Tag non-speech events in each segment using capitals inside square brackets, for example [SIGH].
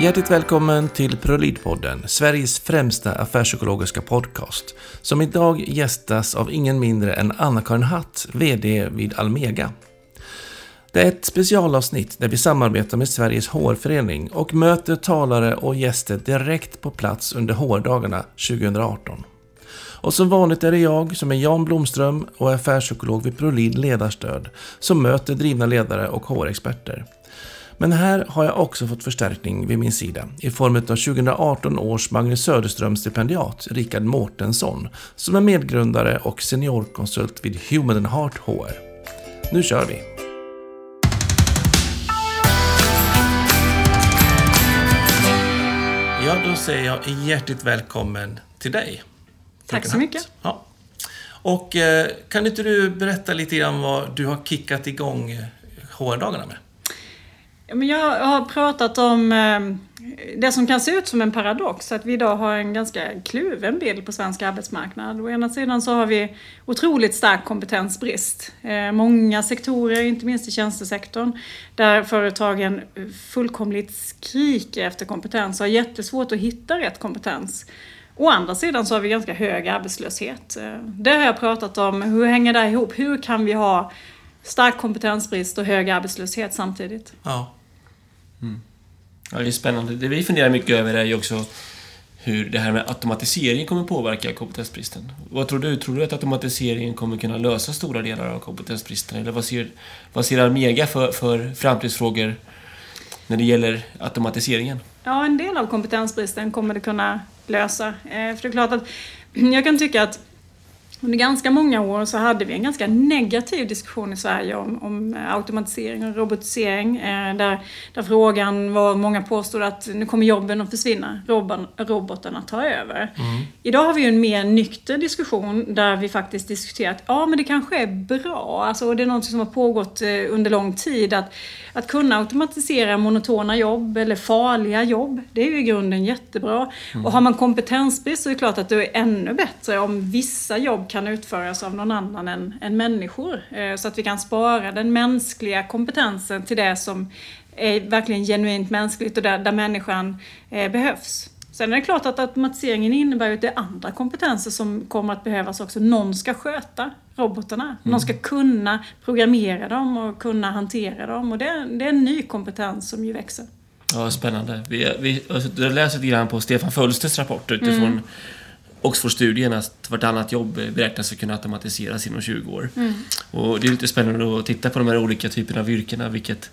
Hjärtligt välkommen till Prolidpodden, Sveriges främsta affärspsykologiska podcast, som idag gästas av ingen mindre än Anna-Karin Hatt, VD vid Almega. Det är ett specialavsnitt där vi samarbetar med Sveriges HR-förening och möter talare och gäster direkt på plats under HR-dagarna 2018. Och som vanligt är det jag, som är Jan Blomström och är affärspsykolog vid Prolid Ledarstöd, som möter drivna ledare och HR-experter. Men här har jag också fått förstärkning vid min sida i form av 2018 års Magnus Söderström-stipendiat Richard Mårtensson som är medgrundare och seniorkonsult vid Human Heart HR. Nu kör vi! Ja, då säger jag hjärtligt välkommen till dig. Tack så mycket. Ja. Och eh, kan inte du berätta lite grann vad du har kickat igång HR-dagarna med? Men jag har pratat om eh, det som kan se ut som en paradox, att vi idag har en ganska kluven bild på svensk arbetsmarknad. Å ena sidan så har vi otroligt stark kompetensbrist. Eh, många sektorer, inte minst i tjänstesektorn, där företagen fullkomligt skriker efter kompetens och har jättesvårt att hitta rätt kompetens. Å andra sidan så har vi ganska hög arbetslöshet. Eh, det har jag pratat om, hur hänger det ihop? Hur kan vi ha stark kompetensbrist och hög arbetslöshet samtidigt? Ja. Mm. Ja, det är spännande. Det vi funderar mycket över är ju också hur det här med automatisering kommer påverka kompetensbristen. Vad tror du? Tror du att automatiseringen kommer kunna lösa stora delar av kompetensbristen? Eller vad ser, vad ser Almega för, för framtidsfrågor när det gäller automatiseringen? Ja, en del av kompetensbristen kommer det kunna lösa. Eh, för det är klart att [CLEARS THROAT] jag kan tycka att under ganska många år så hade vi en ganska negativ diskussion i Sverige om, om automatisering och robotisering. Eh, där, där frågan var, många påstod att nu kommer jobben att försvinna, Robban, robotarna tar över. Mm. Idag har vi ju en mer nykter diskussion där vi faktiskt diskuterar att ja men det kanske är bra, alltså det är något som har pågått eh, under lång tid att, att kunna automatisera monotona jobb eller farliga jobb, det är ju i grunden jättebra. Mm. Och har man kompetensbrist så är det klart att det är ännu bättre om vissa jobb kan utföras av någon annan än, än människor. Eh, så att vi kan spara den mänskliga kompetensen till det som är verkligen genuint mänskligt och där, där människan eh, behövs. Sen är det klart att automatiseringen innebär att det är andra kompetenser som kommer att behövas också. Någon ska sköta robotarna. Mm. Någon ska kunna programmera dem och kunna hantera dem. Och det, det är en ny kompetens som ju växer. Ja, spännande. Vi, vi, alltså, jag läser lite grann på Stefan Fölsters rapport utifrån mm. Oxford-studien att vartannat jobb beräknas kunna automatiseras inom 20 år. Mm. Och det är lite spännande att titta på de här olika typerna av yrkena, vilket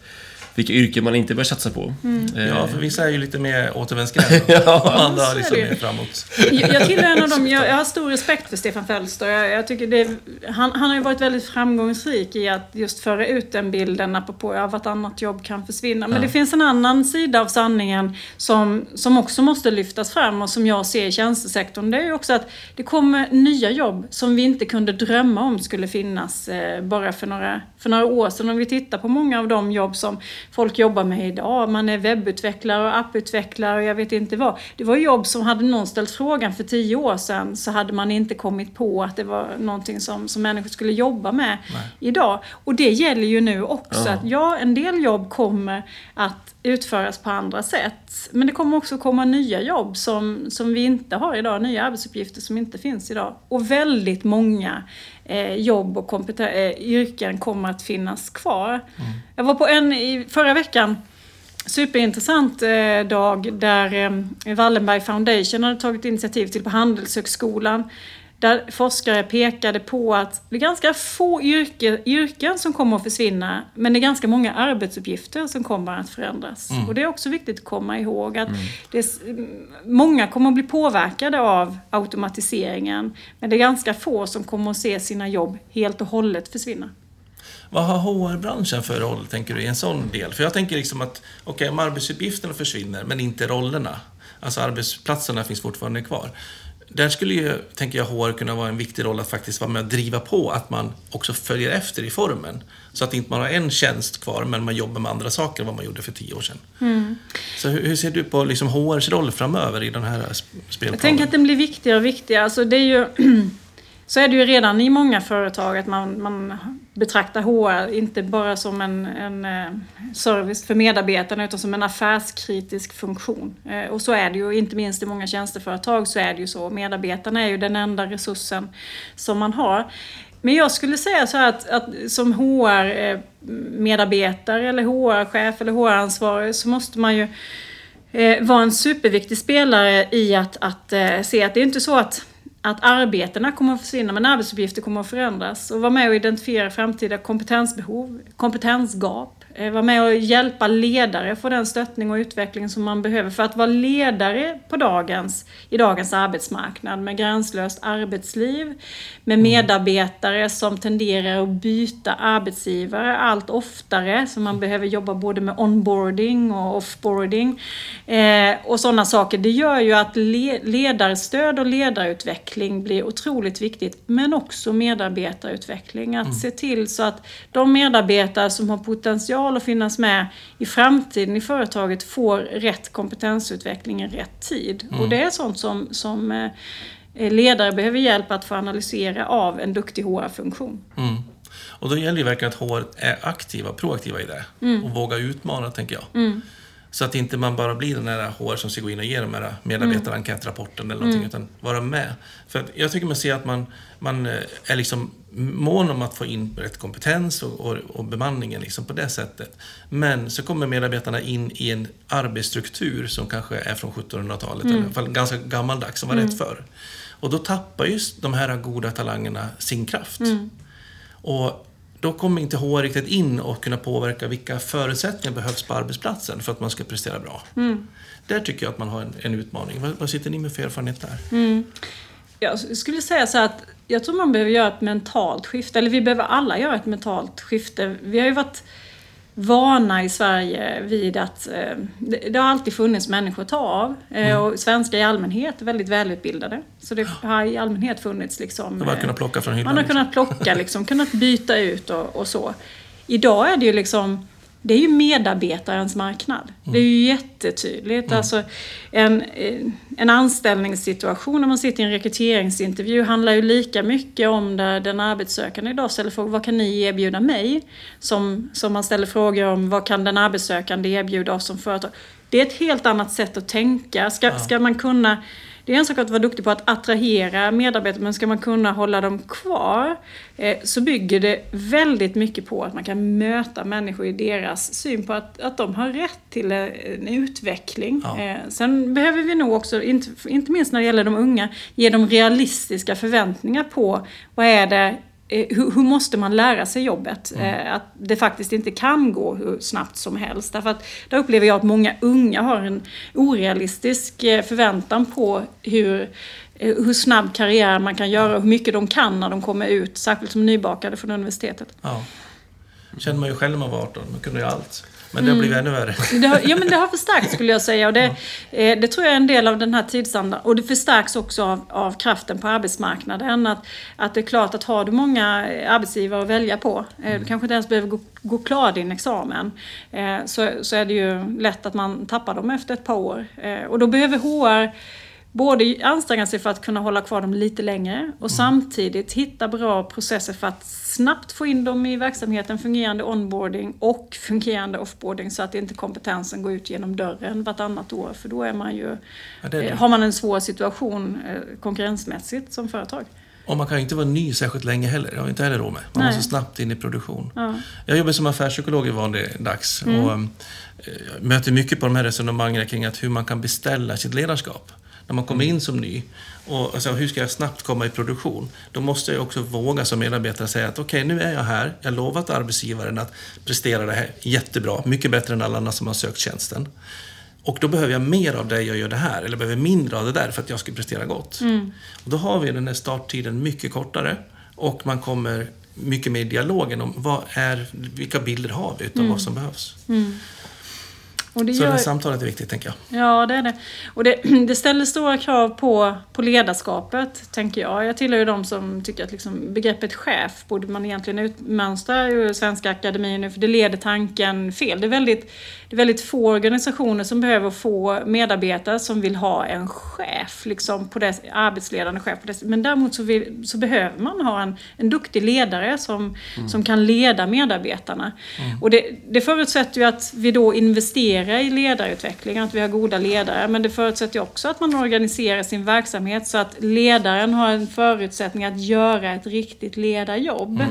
vilka yrken man inte bör satsa på. Mm. Eh, ja, för vissa är ju lite mer återvändsgränd [LAUGHS] ja. och andra liksom mer framåt. Jag, jag tillhör en av dem, jag, [LAUGHS] jag, har stor respekt för Stefan Fölster. Jag, jag tycker det, han, han har ju varit väldigt framgångsrik i att just föra ut den bilden apropå att vartannat jobb kan försvinna. Men ja. det finns en annan sida av sanningen som, som också måste lyftas fram och som jag ser i tjänstesektorn. Det är ju också att det kommer nya jobb som vi inte kunde drömma om skulle finnas eh, bara för några, för några år sedan. Om vi tittar på många av de jobb som folk jobbar med idag. Man är webbutvecklare och apputvecklare och jag vet inte vad. Det var jobb som hade någon ställt frågan för tio år sedan så hade man inte kommit på att det var någonting som, som människor skulle jobba med Nej. idag. Och det gäller ju nu också. Ja. Att ja, en del jobb kommer att utföras på andra sätt. Men det kommer också komma nya jobb som, som vi inte har idag. Nya arbetsuppgifter som inte finns idag. Och väldigt många eh, jobb och eh, yrken kommer att finnas kvar. Mm. Jag var på en i förra veckan superintressant eh, dag där eh, Wallenberg Foundation hade tagit initiativ till på Handelshögskolan där forskare pekade på att det är ganska få yrke, yrken som kommer att försvinna, men det är ganska många arbetsuppgifter som kommer att förändras. Mm. Och det är också viktigt att komma ihåg att mm. är, många kommer att bli påverkade av automatiseringen, men det är ganska få som kommer att se sina jobb helt och hållet försvinna. Vad har HR-branschen för roll, tänker du, i en sån del? För jag tänker liksom att, okej, okay, om arbetsuppgifterna försvinner, men inte rollerna. Alltså arbetsplatserna finns fortfarande kvar där skulle ju, tänker jag, HR kunna vara en viktig roll att faktiskt vara med och driva på att man också följer efter i formen. Så att inte man har en tjänst kvar, men man jobbar med andra saker än vad man gjorde för tio år sedan. Mm. Så hur, hur, ser du på liksom HRs roll framöver i den här spelplanen? Jag tänker att den blir viktigare och viktigare. Alltså det är ju [CLEARS THROAT] så är det ju redan i många företag att man, man betraktar HR inte bara som en, en eh, service för medarbetarna utan som en affärskritisk funktion. Eh, och så är det ju, inte minst i många tjänsteföretag så är det ju så. Medarbetarna är ju den enda resursen som man har. Men jag skulle säga så här att, att som HR-medarbetare eh, eller HR-chef eller HR-ansvarig så måste man ju eh, vara en superviktig spelare i att, att eh, se att det är inte så att att arbetena kommer att försvinna men arbetsuppgifter kommer att förändras. Och vara med och identifiera framtida kompetensbehov, kompetensgap, Eh, vara med och hjälpa ledare få den stöttning och utveckling som man behöver för att vara ledare på dagens, i dagens arbetsmarknad med gränslöst arbetsliv, med mm. medarbetare som tenderar att byta arbetsgivare allt oftare, så man behöver jobba både med onboarding och offboarding eh, och sådana saker. Det gör ju att le ledarstöd och ledarutveckling blir otroligt viktigt, men också medarbetarutveckling. Att mm. se till så att de medarbetare som har potential att finnas med i framtiden i företaget får rätt kompetensutveckling i rätt tid. Mm. Och det är sånt som, som eh, ledare behöver hjälp att få analysera av en duktig HR-funktion. Mm. Och då gäller det verkligen att HR är aktiva, proaktiva i det. Mm. Och vågar utmana, tänker jag. Mm. Så att inte man bara blir den där HR som ska gå in och ge de här medarbetarenkätrapporten eller någonting, mm. utan vara med. För jag tycker man ser att man, man eh, är liksom mån om att få in rätt kompetens och, och, och, bemanningen liksom på det sättet. Men så kommer medarbetarna in i en arbetsstruktur som kanske är från 1700-talet, mm. eller i alla fall ganska gammaldags, som var mm. rätt förr. Och då tappar ju de här goda talangerna sin kraft. Mm. Och då kommer inte HR riktigt in och kunna påverka vilka förutsättningar behövs på arbetsplatsen för att man ska prestera bra. Mm. Där tycker jag att man har en, en utmaning. Vad, vad, sitter ni med för erfarenhet där? Mm. Jag skulle säga så att jag tror man behöver göra ett mentalt skifte, eller vi behöver alla göra ett mentalt skifte. Vi har ju varit vana i Sverige vid att eh, det, har alltid funnits människor att ta av. Eh, mm. Och svenskar i allmänhet är väldigt välutbildade. Så det har i allmänhet funnits liksom... Man har kunnat plocka från hyllan. Man har kunnat plocka, liksom, kunnat byta ut och, och så. Idag är det ju liksom det är ju medarbetarens marknad. Mm. Det är ju jättetydligt. Mm. Alltså, en, en anställningssituation när man sitter i en rekryteringsintervju handlar ju lika mycket om där den arbetssökande idag ställer frågor, vad kan ni erbjuda mig? Som, som man ställer frågor om, vad kan den arbetssökande erbjuda oss som företag? Det är ett helt annat sätt att tänka. Ska, ja. ska man kunna det är en sak att vara duktig på att attrahera medarbetare, men ska man kunna hålla dem kvar eh, så bygger det väldigt mycket på att man kan möta människor i deras syn på att, att de har rätt till en utveckling. Ja. Eh, sen behöver vi nog också, inte, inte minst när det gäller de unga, ge dem realistiska förväntningar på vad är det hur, hur, måste man lära sig jobbet? Mm. Eh, att det faktiskt inte kan gå hur snabbt som helst. Därför att där upplever jag att många unga har en orealistisk eh, förväntan på hur, hur snabb karriär man kan göra och hur mycket de kan när de kommer ut, särskilt som nybakade från universitetet. Ja. Känner man ju själv när man var 18, man kunde ju allt. Men det har blivit mm. ännu värre. [LAUGHS] Det har, ja, men det har förstärkts skulle jag säga. Och det, eh, det tror jag är en del av den här tidsandan. Och det förstärks också av, av kraften på arbetsmarknaden. Att, att det är klart att har du många arbetsgivare att välja på, eh, mm. du kanske inte ens behöver gå, gå klar din examen, eh, så, så är det ju lätt att man tappar dem efter ett par år. Eh, och då behöver HR både anstränga sig för att kunna hålla kvar dem lite längre och mm. samtidigt hitta bra processer för att snabbt få in dem i verksamheten, fungerande onboarding och fungerande offboarding så att inte kompetensen går ut genom dörren vartannat år för då är man ju, ja, det det. Eh, har man en svår situation eh, konkurrensmässigt som företag. Och man kan ju inte vara ny särskilt länge heller. Det har inte heller råd med. Man Nej. måste snabbt in i produktion. Ja. Jag jobbar som affärspsykolog i vanlig dags mm. och äh, möter mycket på de här resonemangen kring att hur man kan beställa sitt ledarskap när man kommer in som ny och alltså, hur ska jag snabbt komma i produktion? Då måste jag också våga som medarbetare säga att okej, okay, nu är jag här. Jag har lovat arbetsgivaren att prestera det här jättebra, mycket bättre än alla andra som har sökt tjänsten. Och då behöver jag mer av det jag gör det här, eller behöver mindre av det där för att jag ska prestera gott. Mm. Och då har vi den här starttiden mycket kortare och man kommer mycket mer i dialogen om vad är, vilka bilder har vi utav mm. vad som behövs. Mm. Och det Så gör- det här samtalet är viktigt, tänker jag. Ja, det är det. Och det, [CLEARS THROAT] det ställer stora krav på, på ledarskapet, tänker jag. Jag tillhör ju de som tycker att liksom, begreppet chef borde man egentligen utmönstra ur Svenska Akademin nu, för det leder tanken fel. Det är, väldigt, det är väldigt få organisationer som behöver få medarbetare som vill ha en chef, liksom på det, arbetsledande chef. På det, men däremot så, vill, så behöver man ha en, en duktig ledare som, som kan leda medarbetarna. Och det, det förutsätter ju att vi då investerar i ledarutveckling, att vi har goda ledare. Men det förutsätter också att man organiserar sin verksamhet så att ledaren har en förutsättning att göra ett riktigt ledarjobb.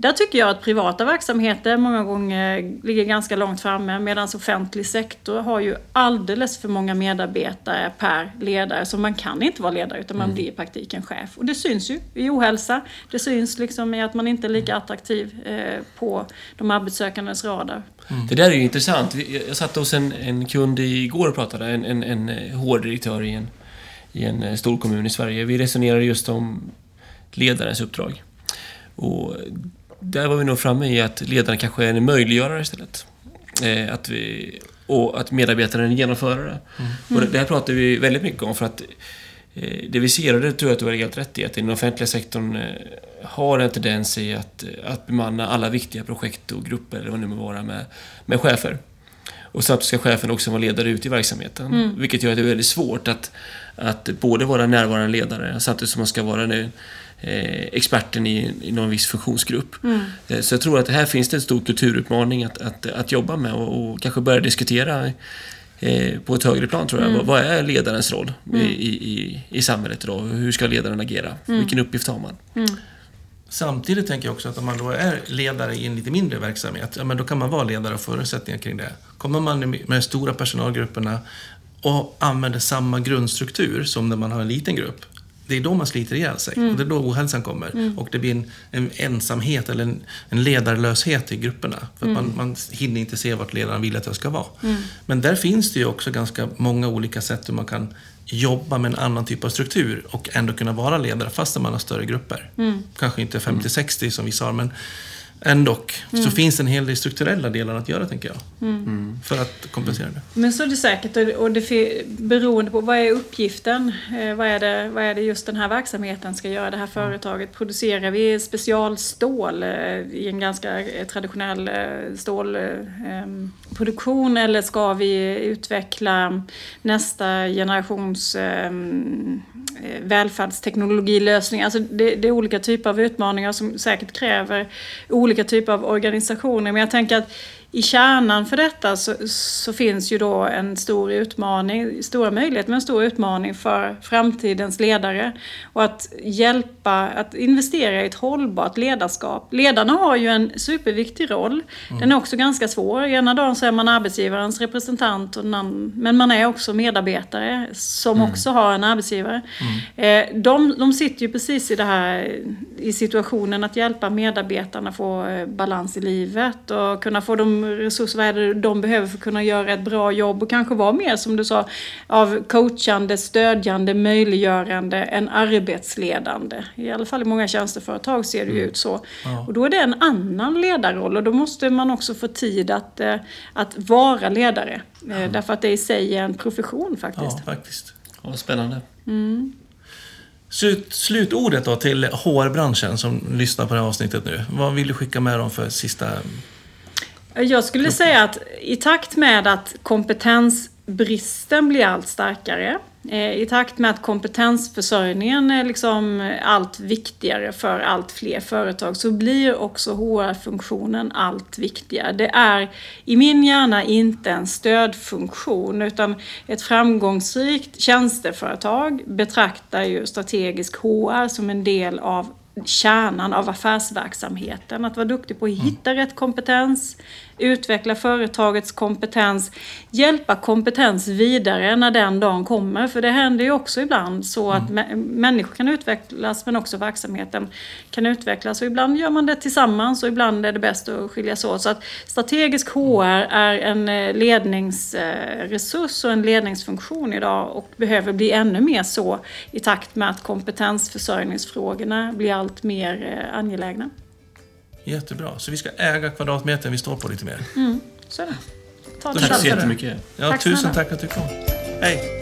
Där tycker jag att privata verksamheter många gånger ligger ganska långt framme medan offentlig sektor har ju alldeles för många medarbetare per ledare. Så man kan inte vara ledare utan man blir i praktiken chef. Och det syns ju i ohälsa. Det syns liksom i att man inte är lika attraktiv eh, på de arbetssökandes radar. Det där är ju intressant. Jag satt hos en, en kund igår och pratade, en, en, en eh, HR-direktör i en, i en eh, stor kommun i Sverige. Vi resonerade just om ledarens uppdrag. Och där var vi nog framme i att ledaren kanske är en möjliggörare istället. Eh, att vi, och att medarbetaren är en genomförare. Och det, här pratar vi väldigt mycket om för att eh, det vi ser, och det tror jag att du har helt rätt i, att den offentliga sektorn eh, har en tendens i att, att bemanna alla viktiga projekt och grupper, eller vad det nu må vara, med, med chefer. Och samtidigt ska chefen också vara ledare ut i verksamheten. Vilket gör att det är väldigt svårt att, att både vara närvarande ledare samtidigt som man ska vara nu, experten i, i någon viss funktionsgrupp. Eh, så jag tror att här finns det en stor kulturutmaning att, att, att jobba med och, och kanske börja diskutera eh, på ett högre plan tror jag. Vad, vad är ledarens roll i, i, i samhället idag? Hur ska ledaren agera? Vilken uppgift har man? Samtidigt tänker jag också att om man då är ledare i en lite mindre verksamhet, ja, men då kan man vara ledare och förutsättningar kring det. Kommer man med de stora personalgrupperna och använder samma grundstruktur som när man har en liten grupp, det är då man sliter ihjäl sig. Och det är då ohälsan kommer. Och det blir en, en ensamhet eller en, en ledarlöshet i grupperna. För att man, man hinner inte se vart ledaren vill att jag ska vara. Men där finns det ju också ganska många olika sätt hur man kan jobba med en annan typ av struktur och ändå kunna vara ledare fast man har större grupper. Kanske inte 50-60 som vi sa, men ändå så finns det en hel del strukturella delar att göra, tänker jag. För att kompensera det. Men så är det säkert och- det beroende på vad är uppgiften? Eh, vad, är det, vad är det just den här verksamheten ska göra? Det här företaget, producerar vi specialstål eh, i en ganska eh, traditionell stålproduktion eller ska vi utveckla nästa generations välfärdsteknologilösningar? Alltså det, det är olika typer av utmaningar som säkert kräver olika olika typer av organisationer. Men jag tänker att i kärnan för detta så, så finns ju då en stor utmaning, stora möjligheter men en stor utmaning för framtidens ledare. Och att hjälpa, att investera i ett hållbart ledarskap. Ledarna har ju en superviktig roll. Den är också ganska svår. Ena dagen så är man arbetsgivarens representant, och annan, men man är också medarbetare som också har en arbetsgivare. Eh, De, de sitter ju precis i det här, i situationen att hjälpa medarbetarna få eh, balans i livet och kunna få de resurser vad är det de behöver för att kunna göra ett bra jobb och kanske vara mer, som du sa, av coachande, stödjande, möjliggörande än arbetsledande. I alla fall i många tjänsteföretag ser det ju ut så. Ja. Och då är det en annan ledarroll och då måste man också få tid att, eh, att vara ledare. Eh, Därför att det i sig är en profession faktiskt. Ja, faktiskt. Ja, spännande. Slut, slutordet då till HR-branschen som lyssnar på det här avsnittet nu. Vad vill du skicka med dem för sista... Jag skulle säga att i takt med att kompetensbristen blir allt starkare, eh, i takt med att kompetensförsörjningen är liksom allt viktigare för allt fler företag, så blir också HR-funktionen allt viktigare. Det är i min hjärna inte en stödfunktion, utan ett framgångsrikt tjänsteföretag betraktar ju strategisk HR som en del av kärnan av affärsverksamheten. Att vara duktig på att hitta rätt kompetens, utveckla företagets kompetens, hjälpa kompetens vidare när den dagen kommer. För det händer ju också ibland så att mä- människor kan utvecklas men också verksamheten kan utvecklas. Och ibland gör man det tillsammans och ibland är det bäst att skiljas åt. Så att strategisk HR är en eh, ledningsresurs och en ledningsfunktion idag och behöver bli ännu mer så i takt med att kompetensförsörjningsfrågorna blir allt mer eh, angelägna. Jättebra. Så vi ska äga kvadratmetern vi står på lite mer. Mm, så är det. Ta Tack så jättemycket. Ja, Tack tusen snälla. tack att du kom. Hej!